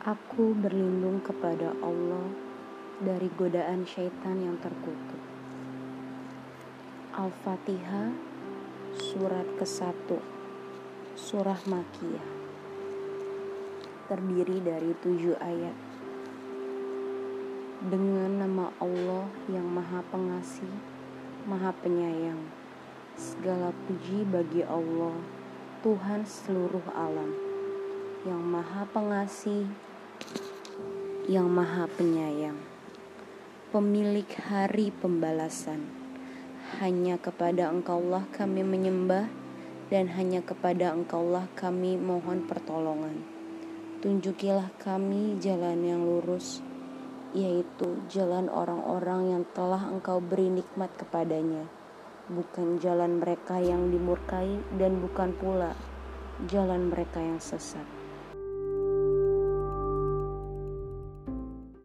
Aku berlindung kepada Allah dari godaan syaitan yang terkutuk. Al-Fatihah Surat ke-1 Surah Makiyah. Terdiri dari tujuh ayat. Dengan nama Allah yang maha pengasih, maha penyayang Segala puji bagi Allah, Tuhan seluruh alam. Yang maha pengasih, yang Maha Penyayang, pemilik hari pembalasan. Hanya kepada Engkaulah kami menyembah, dan hanya kepada Engkaulah kami mohon pertolongan. Tunjukilah kami jalan yang lurus, yaitu jalan orang-orang yang telah Engkau beri nikmat kepadanya, bukan jalan mereka yang dimurkai, dan bukan pula jalan mereka yang sesat.